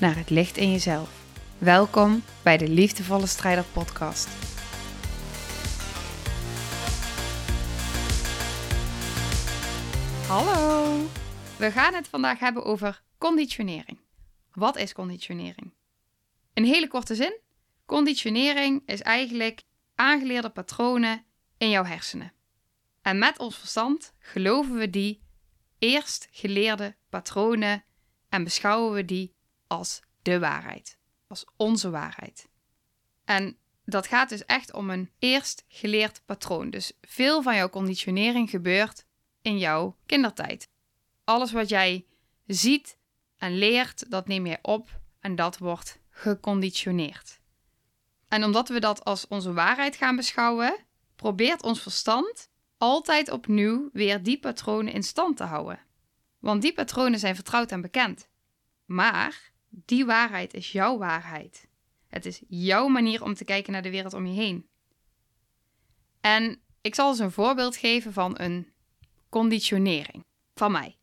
naar het licht in jezelf. Welkom bij de Liefdevolle Strijder Podcast. Hallo! We gaan het vandaag hebben over conditionering. Wat is conditionering? In hele korte zin: conditionering is eigenlijk aangeleerde patronen in jouw hersenen. En met ons verstand geloven we die eerst geleerde patronen en beschouwen we die als de waarheid, als onze waarheid. En dat gaat dus echt om een eerst geleerd patroon. Dus veel van jouw conditionering gebeurt in jouw kindertijd. Alles wat jij ziet en leert, dat neem je op en dat wordt geconditioneerd. En omdat we dat als onze waarheid gaan beschouwen, probeert ons verstand altijd opnieuw weer die patronen in stand te houden. Want die patronen zijn vertrouwd en bekend. Maar die waarheid is jouw waarheid. Het is jouw manier om te kijken naar de wereld om je heen. En ik zal eens een voorbeeld geven van een conditionering van mij.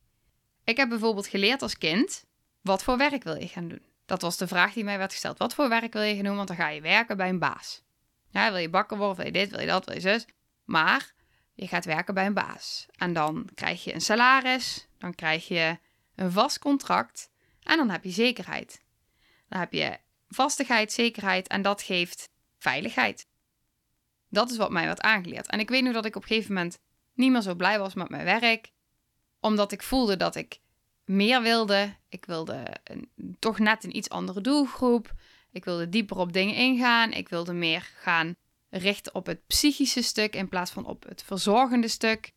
Ik heb bijvoorbeeld geleerd als kind: wat voor werk wil je gaan doen? Dat was de vraag die mij werd gesteld. Wat voor werk wil je gaan doen? Want dan ga je werken bij een baas. Ja, wil je bakken worden? Wil je dit? Wil je dat? Wil je zus? Maar je gaat werken bij een baas. En dan krijg je een salaris. Dan krijg je een vast contract. En dan heb je zekerheid. Dan heb je vastigheid, zekerheid en dat geeft veiligheid. Dat is wat mij werd aangeleerd. En ik weet nu dat ik op een gegeven moment niet meer zo blij was met mijn werk, omdat ik voelde dat ik meer wilde. Ik wilde toch net een iets andere doelgroep. Ik wilde dieper op dingen ingaan. Ik wilde meer gaan richten op het psychische stuk in plaats van op het verzorgende stuk.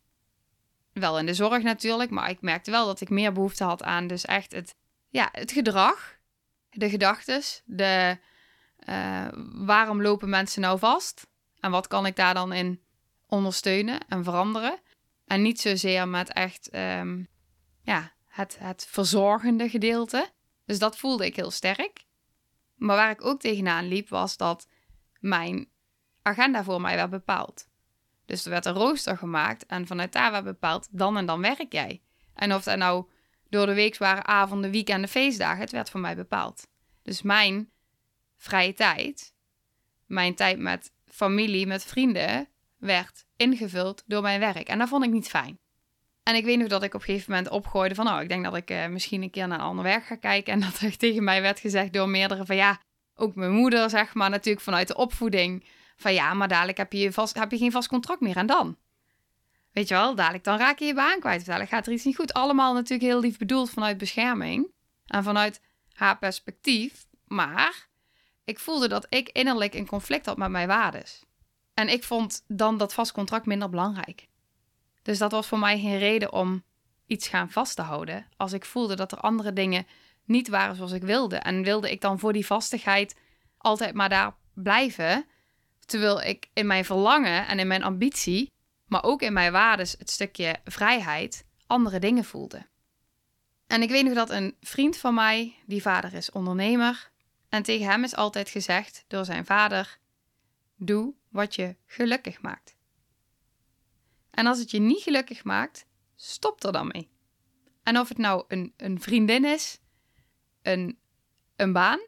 Wel in de zorg natuurlijk, maar ik merkte wel dat ik meer behoefte had aan dus echt het ja, het gedrag, de gedachtes, de uh, waarom lopen mensen nou vast en wat kan ik daar dan in ondersteunen en veranderen. En niet zozeer met echt um, ja, het, het verzorgende gedeelte. Dus dat voelde ik heel sterk. Maar waar ik ook tegenaan liep, was dat mijn agenda voor mij werd bepaald. Dus er werd een rooster gemaakt en vanuit daar werd bepaald, dan en dan werk jij. En of dat nou door de week waren avonden, weekenden, feestdagen. Het werd voor mij bepaald. Dus mijn vrije tijd, mijn tijd met familie, met vrienden, werd ingevuld door mijn werk. En dat vond ik niet fijn. En ik weet nog dat ik op een gegeven moment opgooide van, oh, ik denk dat ik uh, misschien een keer naar een ander werk ga kijken. En dat er tegen mij werd gezegd door meerdere van, ja, ook mijn moeder, zeg maar, natuurlijk vanuit de opvoeding. Van ja, maar dadelijk heb je, vast, heb je geen vast contract meer en dan? Weet je wel, dadelijk dan raak je je baan kwijt. Of dadelijk gaat er iets niet goed. Allemaal natuurlijk heel lief bedoeld vanuit bescherming. En vanuit haar perspectief. Maar ik voelde dat ik innerlijk een conflict had met mijn waardes. En ik vond dan dat vast contract minder belangrijk. Dus dat was voor mij geen reden om iets gaan vast te houden. Als ik voelde dat er andere dingen niet waren zoals ik wilde. En wilde ik dan voor die vastigheid altijd maar daar blijven. Terwijl ik in mijn verlangen en in mijn ambitie maar ook in mijn waardes het stukje vrijheid, andere dingen voelde. En ik weet nog dat een vriend van mij, die vader is ondernemer, en tegen hem is altijd gezegd door zijn vader: Doe wat je gelukkig maakt. En als het je niet gelukkig maakt, stop er dan mee. En of het nou een, een vriendin is, een, een baan,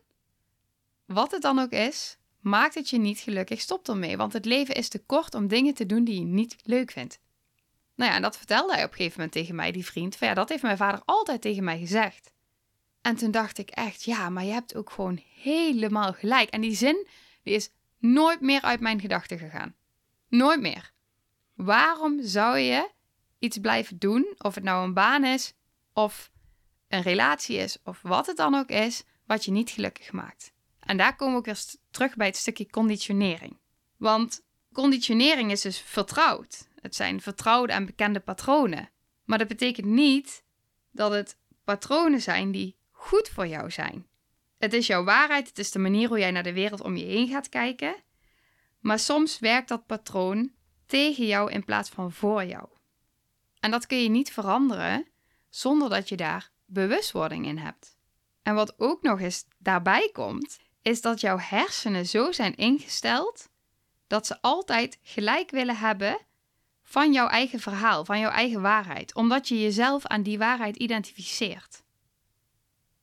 wat het dan ook is, Maakt het je niet gelukkig, stop ermee, want het leven is te kort om dingen te doen die je niet leuk vindt. Nou ja, en dat vertelde hij op een gegeven moment tegen mij, die vriend. Ja, dat heeft mijn vader altijd tegen mij gezegd. En toen dacht ik echt, ja, maar je hebt ook gewoon helemaal gelijk. En die zin, is nooit meer uit mijn gedachten gegaan. Nooit meer. Waarom zou je iets blijven doen, of het nou een baan is, of een relatie is, of wat het dan ook is, wat je niet gelukkig maakt? En daar komen we ook weer terug bij het stukje conditionering. Want conditionering is dus vertrouwd. Het zijn vertrouwde en bekende patronen. Maar dat betekent niet dat het patronen zijn die goed voor jou zijn. Het is jouw waarheid, het is de manier hoe jij naar de wereld om je heen gaat kijken. Maar soms werkt dat patroon tegen jou in plaats van voor jou. En dat kun je niet veranderen zonder dat je daar bewustwording in hebt. En wat ook nog eens daarbij komt, is dat jouw hersenen zo zijn ingesteld dat ze altijd gelijk willen hebben van jouw eigen verhaal, van jouw eigen waarheid, omdat je jezelf aan die waarheid identificeert.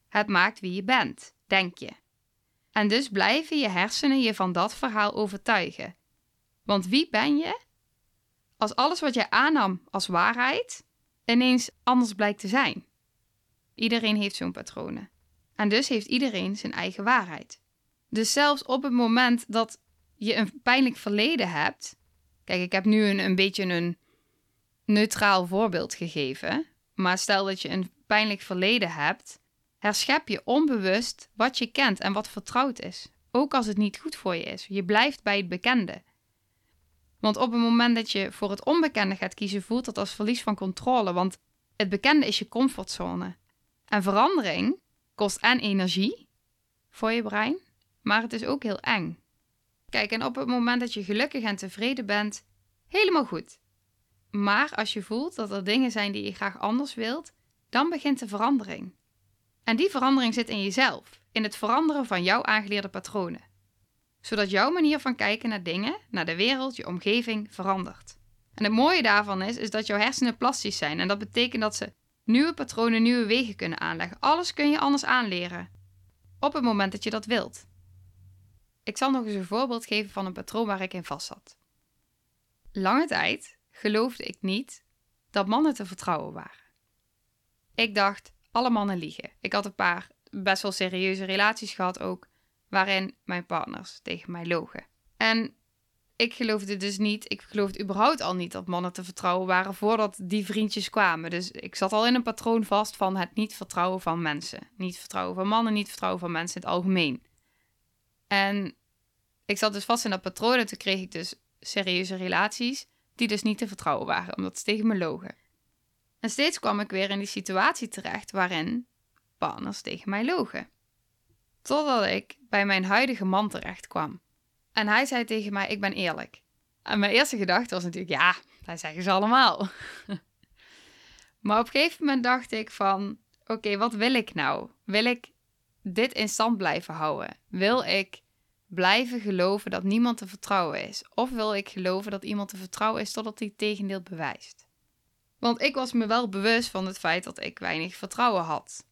Het maakt wie je bent, denk je. En dus blijven je hersenen je van dat verhaal overtuigen. Want wie ben je als alles wat jij aannam als waarheid ineens anders blijkt te zijn? Iedereen heeft zo'n patronen. En dus heeft iedereen zijn eigen waarheid. Dus zelfs op het moment dat je een pijnlijk verleden hebt. Kijk, ik heb nu een, een beetje een neutraal voorbeeld gegeven. Maar stel dat je een pijnlijk verleden hebt, herschep je onbewust wat je kent en wat vertrouwd is. Ook als het niet goed voor je is. Je blijft bij het bekende. Want op het moment dat je voor het onbekende gaat kiezen, voelt dat als verlies van controle. Want het bekende is je comfortzone. En verandering kost en energie voor je brein, maar het is ook heel eng. Kijk, en op het moment dat je gelukkig en tevreden bent, helemaal goed. Maar als je voelt dat er dingen zijn die je graag anders wilt, dan begint de verandering. En die verandering zit in jezelf, in het veranderen van jouw aangeleerde patronen. Zodat jouw manier van kijken naar dingen, naar de wereld, je omgeving verandert. En het mooie daarvan is, is dat jouw hersenen plastisch zijn. En dat betekent dat ze nieuwe patronen, nieuwe wegen kunnen aanleggen. Alles kun je anders aanleren. Op het moment dat je dat wilt. Ik zal nog eens een voorbeeld geven van een patroon waar ik in vast zat. Lange tijd geloofde ik niet dat mannen te vertrouwen waren. Ik dacht, alle mannen liegen. Ik had een paar best wel serieuze relaties gehad ook, waarin mijn partners tegen mij logen. En ik geloofde dus niet, ik geloofde überhaupt al niet dat mannen te vertrouwen waren voordat die vriendjes kwamen. Dus ik zat al in een patroon vast van het niet vertrouwen van mensen. Niet vertrouwen van mannen, niet vertrouwen van mensen in het algemeen. En ik zat dus vast in dat patroon en toen kreeg ik dus serieuze relaties die dus niet te vertrouwen waren, omdat ze tegen me logen. En steeds kwam ik weer in die situatie terecht waarin partners tegen mij logen. Totdat ik bij mijn huidige man terecht kwam. En hij zei tegen mij: Ik ben eerlijk. En mijn eerste gedachte was natuurlijk: Ja, dat zeggen ze allemaal. maar op een gegeven moment dacht ik: van... Oké, wat wil ik nou? Wil ik dit in stand blijven houden? Wil ik blijven geloven dat niemand te vertrouwen is? Of wil ik geloven dat iemand te vertrouwen is totdat hij het tegendeel bewijst? Want ik was me wel bewust van het feit dat ik weinig vertrouwen had.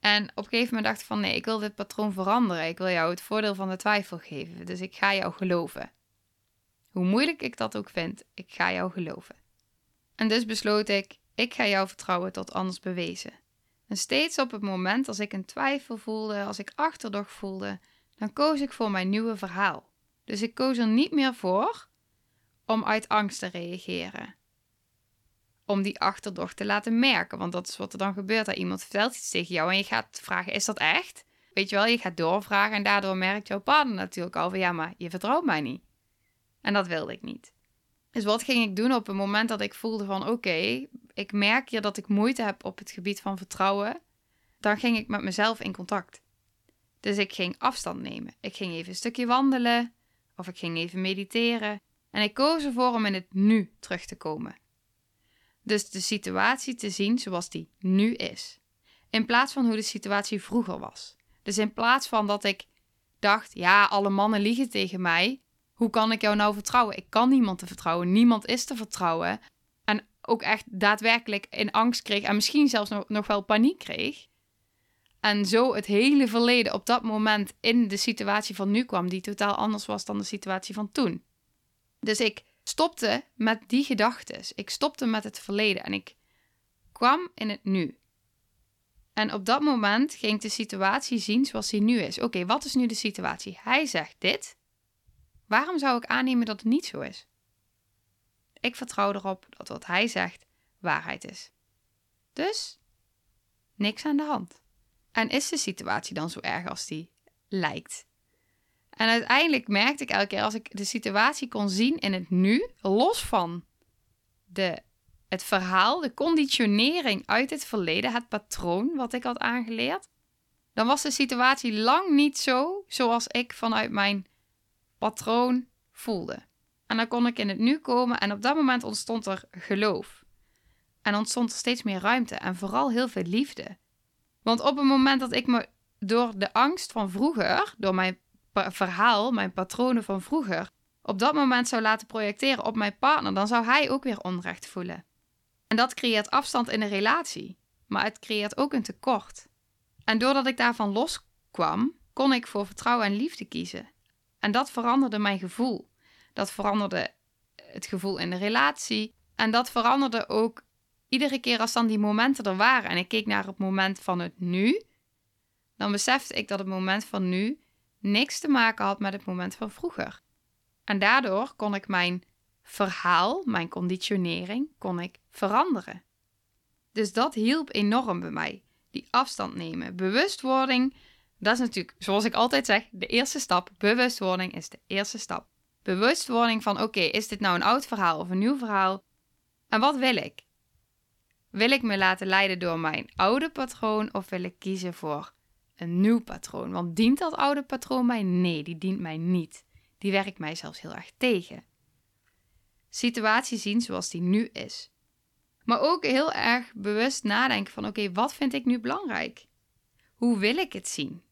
En op een gegeven moment dacht ik van nee, ik wil dit patroon veranderen. Ik wil jou het voordeel van de twijfel geven. Dus ik ga jou geloven. Hoe moeilijk ik dat ook vind, ik ga jou geloven. En dus besloot ik, ik ga jou vertrouwen tot anders bewezen. En steeds op het moment als ik een twijfel voelde, als ik achterdocht voelde, dan koos ik voor mijn nieuwe verhaal. Dus ik koos er niet meer voor om uit angst te reageren. Om die achterdocht te laten merken, want dat is wat er dan gebeurt. Dat iemand vertelt iets tegen jou en je gaat vragen: is dat echt? Weet je wel, je gaat doorvragen en daardoor merkt jouw partner natuurlijk al van ja, maar je vertrouwt mij niet. En dat wilde ik niet. Dus wat ging ik doen op het moment dat ik voelde van oké, ik merk hier dat ik moeite heb op het gebied van vertrouwen, dan ging ik met mezelf in contact. Dus ik ging afstand nemen. Ik ging even een stukje wandelen of ik ging even mediteren. En ik koos ervoor om in het nu terug te komen. Dus de situatie te zien zoals die nu is. In plaats van hoe de situatie vroeger was. Dus in plaats van dat ik dacht, ja, alle mannen liegen tegen mij. Hoe kan ik jou nou vertrouwen? Ik kan niemand te vertrouwen. Niemand is te vertrouwen. En ook echt daadwerkelijk in angst kreeg en misschien zelfs nog, nog wel paniek kreeg. En zo het hele verleden op dat moment in de situatie van nu kwam, die totaal anders was dan de situatie van toen. Dus ik stopte met die gedachten. Ik stopte met het verleden en ik kwam in het nu. En op dat moment ging ik de situatie zien zoals die nu is. Oké, wat is nu de situatie? Hij zegt dit. Waarom zou ik aannemen dat het niet zo is? Ik vertrouw erop dat wat hij zegt waarheid is. Dus niks aan de hand. En is de situatie dan zo erg als die lijkt? En uiteindelijk merkte ik elke keer als ik de situatie kon zien in het nu, los van de, het verhaal, de conditionering uit het verleden, het patroon wat ik had aangeleerd, dan was de situatie lang niet zo zoals ik vanuit mijn patroon voelde. En dan kon ik in het nu komen en op dat moment ontstond er geloof. En ontstond er steeds meer ruimte en vooral heel veel liefde. Want op het moment dat ik me door de angst van vroeger, door mijn verhaal, mijn patronen van vroeger, op dat moment zou laten projecteren op mijn partner, dan zou hij ook weer onrecht voelen. En dat creëert afstand in de relatie, maar het creëert ook een tekort. En doordat ik daarvan loskwam, kon ik voor vertrouwen en liefde kiezen. En dat veranderde mijn gevoel. Dat veranderde het gevoel in de relatie. En dat veranderde ook iedere keer als dan die momenten er waren en ik keek naar het moment van het nu, dan besefte ik dat het moment van nu niks te maken had met het moment van vroeger. En daardoor kon ik mijn verhaal, mijn conditionering, kon ik veranderen. Dus dat hielp enorm bij mij. Die afstand nemen. Bewustwording, dat is natuurlijk, zoals ik altijd zeg, de eerste stap. Bewustwording is de eerste stap. Bewustwording van, oké, is dit nou een oud verhaal of een nieuw verhaal? En wat wil ik? Wil ik me laten leiden door mijn oude patroon of wil ik kiezen voor een nieuw patroon? Want dient dat oude patroon mij? Nee, die dient mij niet. Die werkt mij zelfs heel erg tegen. Situatie zien zoals die nu is. Maar ook heel erg bewust nadenken van oké, wat vind ik nu belangrijk? Hoe wil ik het zien?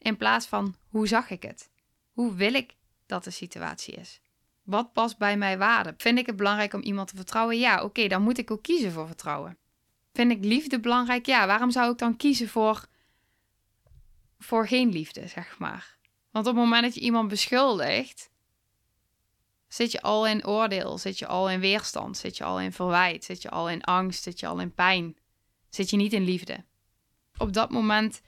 In plaats van hoe zag ik het? Hoe wil ik dat de situatie is? Wat past bij mijn waarden? Vind ik het belangrijk om iemand te vertrouwen? Ja, oké, dan moet ik ook kiezen voor vertrouwen. Vind ik liefde belangrijk? Ja, waarom zou ik dan kiezen voor, voor geen liefde, zeg maar? Want op het moment dat je iemand beschuldigt, zit je al in oordeel, zit je al in weerstand, zit je al in verwijt, zit je al in angst, zit je al in pijn, zit je niet in liefde. Op dat moment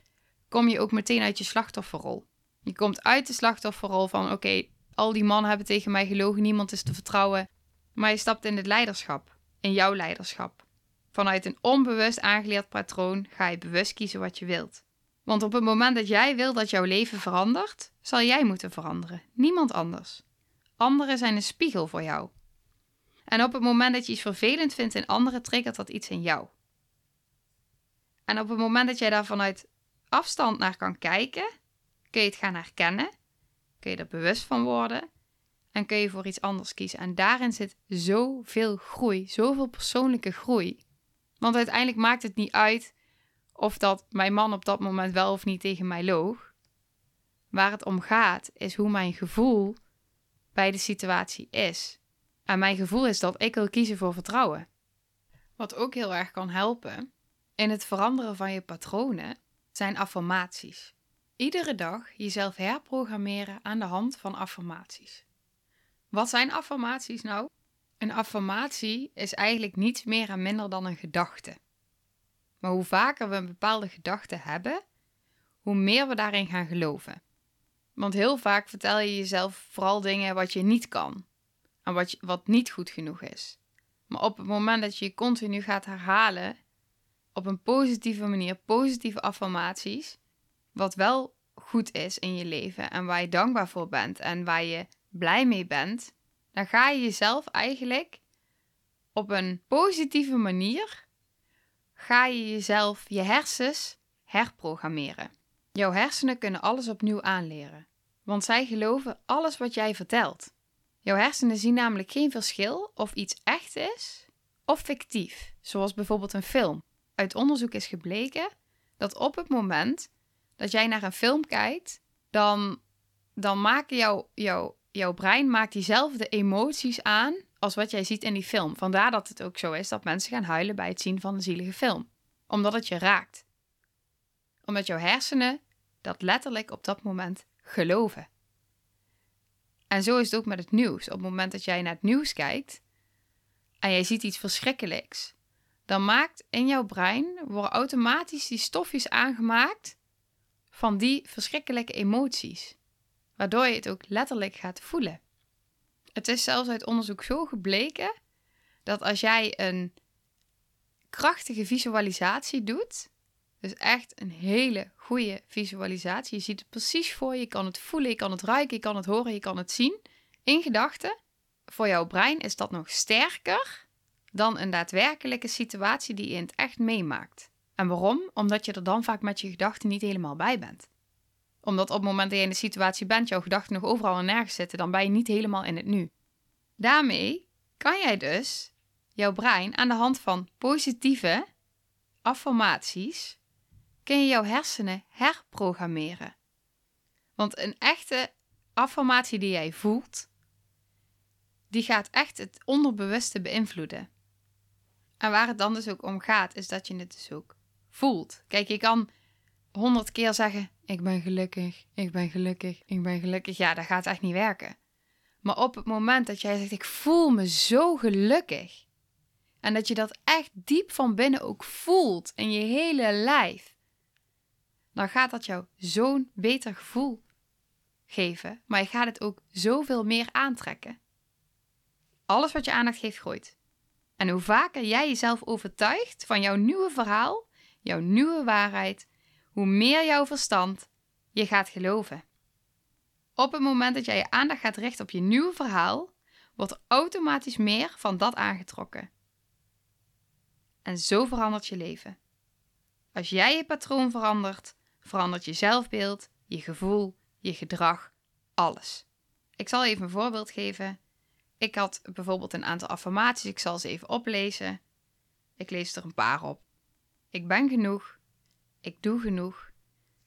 kom je ook meteen uit je slachtofferrol. Je komt uit de slachtofferrol van oké, al die mannen hebben tegen mij gelogen, niemand is te vertrouwen. Maar je stapt in het leiderschap, in jouw leiderschap. Vanuit een onbewust aangeleerd patroon ga je bewust kiezen wat je wilt. Want op het moment dat jij wil dat jouw leven verandert, zal jij moeten veranderen, niemand anders. Anderen zijn een spiegel voor jou. En op het moment dat je iets vervelend vindt in anderen, triggert dat iets in jou. En op het moment dat jij daar vanuit afstand naar kan kijken, kun je het gaan herkennen kun je er bewust van worden en kun je voor iets anders kiezen. En daarin zit zoveel groei, zoveel persoonlijke groei. Want uiteindelijk maakt het niet uit of dat mijn man op dat moment wel of niet tegen mij loog. Waar het om gaat is hoe mijn gevoel bij de situatie is. En mijn gevoel is dat ik wil kiezen voor vertrouwen. Wat ook heel erg kan helpen in het veranderen van je patronen zijn affirmaties. Iedere dag jezelf herprogrammeren aan de hand van affirmaties. Wat zijn affirmaties nou? Een affirmatie is eigenlijk niets meer en minder dan een gedachte. Maar hoe vaker we een bepaalde gedachte hebben, hoe meer we daarin gaan geloven. Want heel vaak vertel je jezelf vooral dingen wat je niet kan en wat, wat niet goed genoeg is. Maar op het moment dat je je continu gaat herhalen op een positieve manier, positieve affirmaties, wat wel goed is in je leven en waar je dankbaar voor bent en waar je blij mee bent, dan ga je jezelf eigenlijk op een positieve manier, ga je jezelf, je hersens, herprogrammeren. Jouw hersenen kunnen alles opnieuw aanleren, want zij geloven alles wat jij vertelt. Jouw hersenen zien namelijk geen verschil of iets echt is of fictief, zoals bijvoorbeeld een film. Uit onderzoek is gebleken dat op het moment dat jij naar een film kijkt, dan, dan maakt jouw, jouw, jouw brein maakt diezelfde emoties aan als wat jij ziet in die film. Vandaar dat het ook zo is dat mensen gaan huilen bij het zien van een zielige film. Omdat het je raakt. Omdat jouw hersenen dat letterlijk op dat moment geloven. En zo is het ook met het nieuws. Op het moment dat jij naar het nieuws kijkt en jij ziet iets verschrikkelijks, dan maakt in jouw brein worden automatisch die stofjes aangemaakt van die verschrikkelijke emoties, waardoor je het ook letterlijk gaat voelen. Het is zelfs uit onderzoek zo gebleken dat als jij een krachtige visualisatie doet, dus echt een hele goede visualisatie, je ziet het precies voor je, je kan het voelen, je kan het ruiken, je kan het horen, je kan het zien in gedachten. Voor jouw brein is dat nog sterker dan een daadwerkelijke situatie die je in het echt meemaakt. En waarom? Omdat je er dan vaak met je gedachten niet helemaal bij bent. Omdat op het moment dat je in de situatie bent, jouw gedachten nog overal en nergens zitten, dan ben je niet helemaal in het nu. Daarmee kan jij dus jouw brein aan de hand van positieve affirmaties, kun je jouw hersenen herprogrammeren. Want een echte affirmatie die jij voelt, die gaat echt het onderbewuste beïnvloeden. En waar het dan dus ook om gaat, is dat je het dus ook voelt. Kijk, je kan honderd keer zeggen: Ik ben gelukkig, ik ben gelukkig, ik ben gelukkig. Ja, dat gaat echt niet werken. Maar op het moment dat jij zegt: Ik voel me zo gelukkig. En dat je dat echt diep van binnen ook voelt in je hele lijf. Dan gaat dat jou zo'n beter gevoel geven. Maar je gaat het ook zoveel meer aantrekken. Alles wat je aandacht geeft, groeit. En hoe vaker jij jezelf overtuigt van jouw nieuwe verhaal, jouw nieuwe waarheid, hoe meer jouw verstand je gaat geloven. Op het moment dat jij je aandacht gaat richten op je nieuwe verhaal, wordt automatisch meer van dat aangetrokken. En zo verandert je leven. Als jij je patroon verandert, verandert je zelfbeeld, je gevoel, je gedrag, alles. Ik zal even een voorbeeld geven. Ik had bijvoorbeeld een aantal affirmaties. Ik zal ze even oplezen. Ik lees er een paar op. Ik ben genoeg. Ik doe genoeg.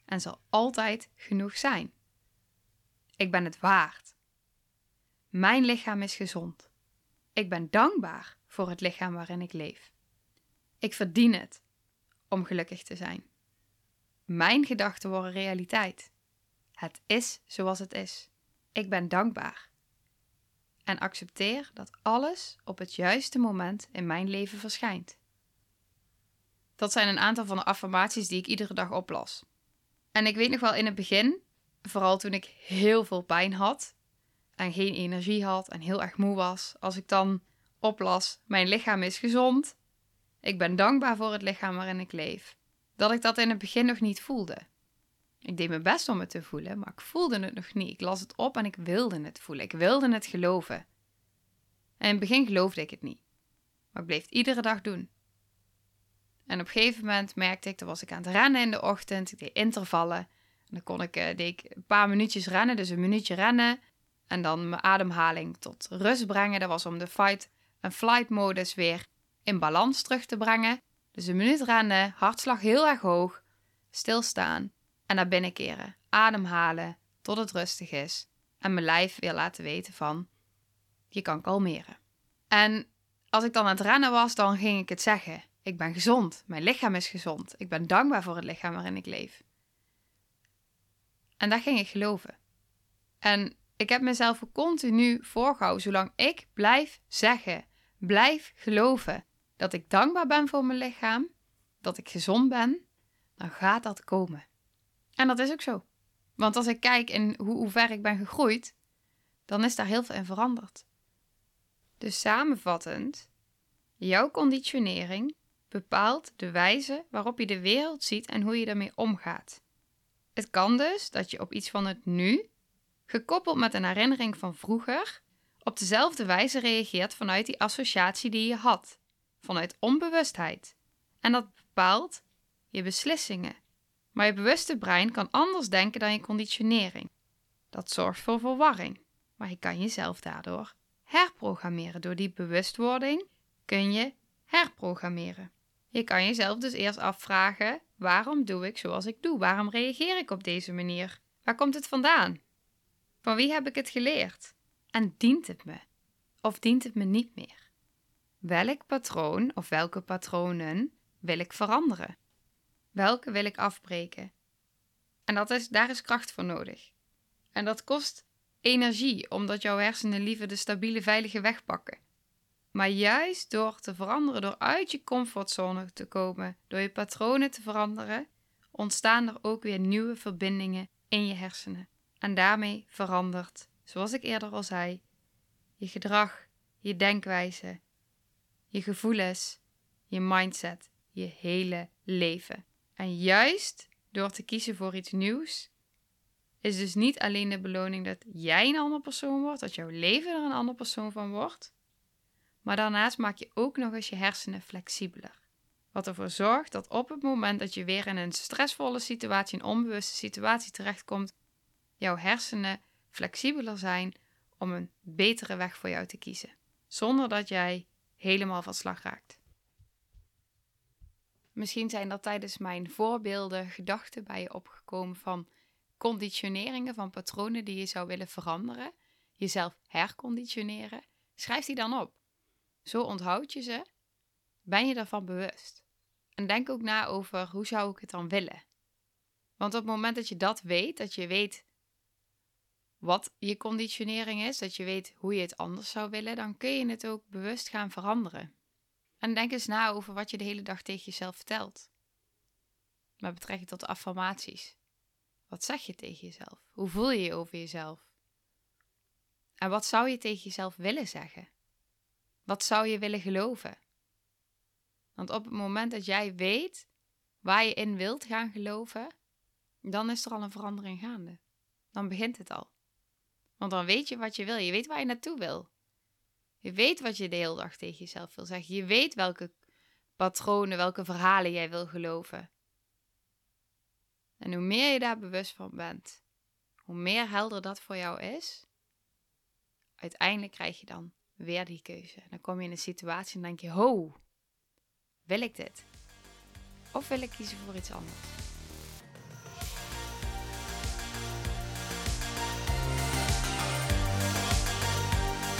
En zal altijd genoeg zijn. Ik ben het waard. Mijn lichaam is gezond. Ik ben dankbaar voor het lichaam waarin ik leef. Ik verdien het om gelukkig te zijn. Mijn gedachten worden realiteit. Het is zoals het is. Ik ben dankbaar en accepteer dat alles op het juiste moment in mijn leven verschijnt. Dat zijn een aantal van de affirmaties die ik iedere dag oplas. En ik weet nog wel in het begin, vooral toen ik heel veel pijn had en geen energie had en heel erg moe was, als ik dan oplas: Mijn lichaam is gezond. Ik ben dankbaar voor het lichaam waarin ik leef. Dat ik dat in het begin nog niet voelde. Ik deed mijn best om het te voelen, maar ik voelde het nog niet. Ik las het op en ik wilde het voelen. Ik wilde het geloven. En in het begin geloofde ik het niet. Maar ik bleef het iedere dag doen. En op een gegeven moment merkte ik, dat was ik aan het rennen in de ochtend. Ik deed intervallen. En dan kon ik, uh, deed ik een paar minuutjes rennen, dus een minuutje rennen. En dan mijn ademhaling tot rust brengen. Dat was om de fight- en flight modus weer in balans terug te brengen. Dus een minuut rennen, hartslag heel erg hoog, stilstaan en naar binnen keren. Ademhalen tot het rustig is. En mijn lijf weer laten weten van, je kan kalmeren. En als ik dan aan het rennen was, dan ging ik het zeggen. Ik ben gezond. Mijn lichaam is gezond. Ik ben dankbaar voor het lichaam waarin ik leef. En dat ging ik geloven. En ik heb mezelf continu voorgehouden, zolang ik blijf zeggen, blijf geloven dat ik dankbaar ben voor mijn lichaam, dat ik gezond ben, dan gaat dat komen. En dat is ook zo. Want als ik kijk in hoe, hoe ver ik ben gegroeid, dan is daar heel veel in veranderd. Dus samenvattend, jouw conditionering bepaalt de wijze waarop je de wereld ziet en hoe je daarmee omgaat. Het kan dus dat je op iets van het nu, gekoppeld met een herinnering van vroeger, op dezelfde wijze reageert vanuit die associatie die je had, vanuit onbewustheid. En dat bepaalt je beslissingen, maar je bewuste brein kan anders denken dan je conditionering. Dat zorgt voor verwarring, maar je kan jezelf daardoor herprogrammeren. Door die bewustwording kun je herprogrammeren. Je kan jezelf dus eerst afvragen: waarom doe ik zoals ik doe? Waarom reageer ik op deze manier? Waar komt het vandaan? Van wie heb ik het geleerd? En dient het me? Of dient het me niet meer? Welk patroon of welke patronen wil ik veranderen? Welke wil ik afbreken? En dat is, daar is kracht voor nodig. En dat kost energie, omdat jouw hersenen liever de stabiele, veilige weg pakken. Maar juist door te veranderen, door uit je comfortzone te komen, door je patronen te veranderen, ontstaan er ook weer nieuwe verbindingen in je hersenen. En daarmee verandert, zoals ik eerder al zei, je gedrag, je denkwijze, je gevoelens, je mindset, je hele leven. En juist door te kiezen voor iets nieuws, is dus niet alleen de beloning dat jij een ander persoon wordt, dat jouw leven er een ander persoon van wordt, maar daarnaast maak je ook nog eens je hersenen flexibeler. Wat ervoor zorgt dat op het moment dat je weer in een stressvolle situatie, een onbewuste situatie terechtkomt, jouw hersenen flexibeler zijn om een betere weg voor jou te kiezen. Zonder dat jij helemaal van slag raakt. Misschien zijn er tijdens mijn voorbeelden gedachten bij je opgekomen van conditioneringen, van patronen die je zou willen veranderen, jezelf herconditioneren. Schrijf die dan op. Zo onthoud je ze. Ben je daarvan bewust? En denk ook na over hoe zou ik het dan willen? Want op het moment dat je dat weet, dat je weet wat je conditionering is, dat je weet hoe je het anders zou willen, dan kun je het ook bewust gaan veranderen. En denk eens na over wat je de hele dag tegen jezelf vertelt. Met betrekking tot affirmaties. Wat zeg je tegen jezelf? Hoe voel je je over jezelf? En wat zou je tegen jezelf willen zeggen? Wat zou je willen geloven? Want op het moment dat jij weet waar je in wilt gaan geloven, dan is er al een verandering gaande. Dan begint het al. Want dan weet je wat je wil. Je weet waar je naartoe wil. Je weet wat je de hele dag tegen jezelf wil zeggen. Je weet welke patronen, welke verhalen jij wil geloven. En hoe meer je daar bewust van bent, hoe meer helder dat voor jou is, uiteindelijk krijg je dan weer die keuze. Dan kom je in een situatie en denk je: ho, wil ik dit? Of wil ik kiezen voor iets anders?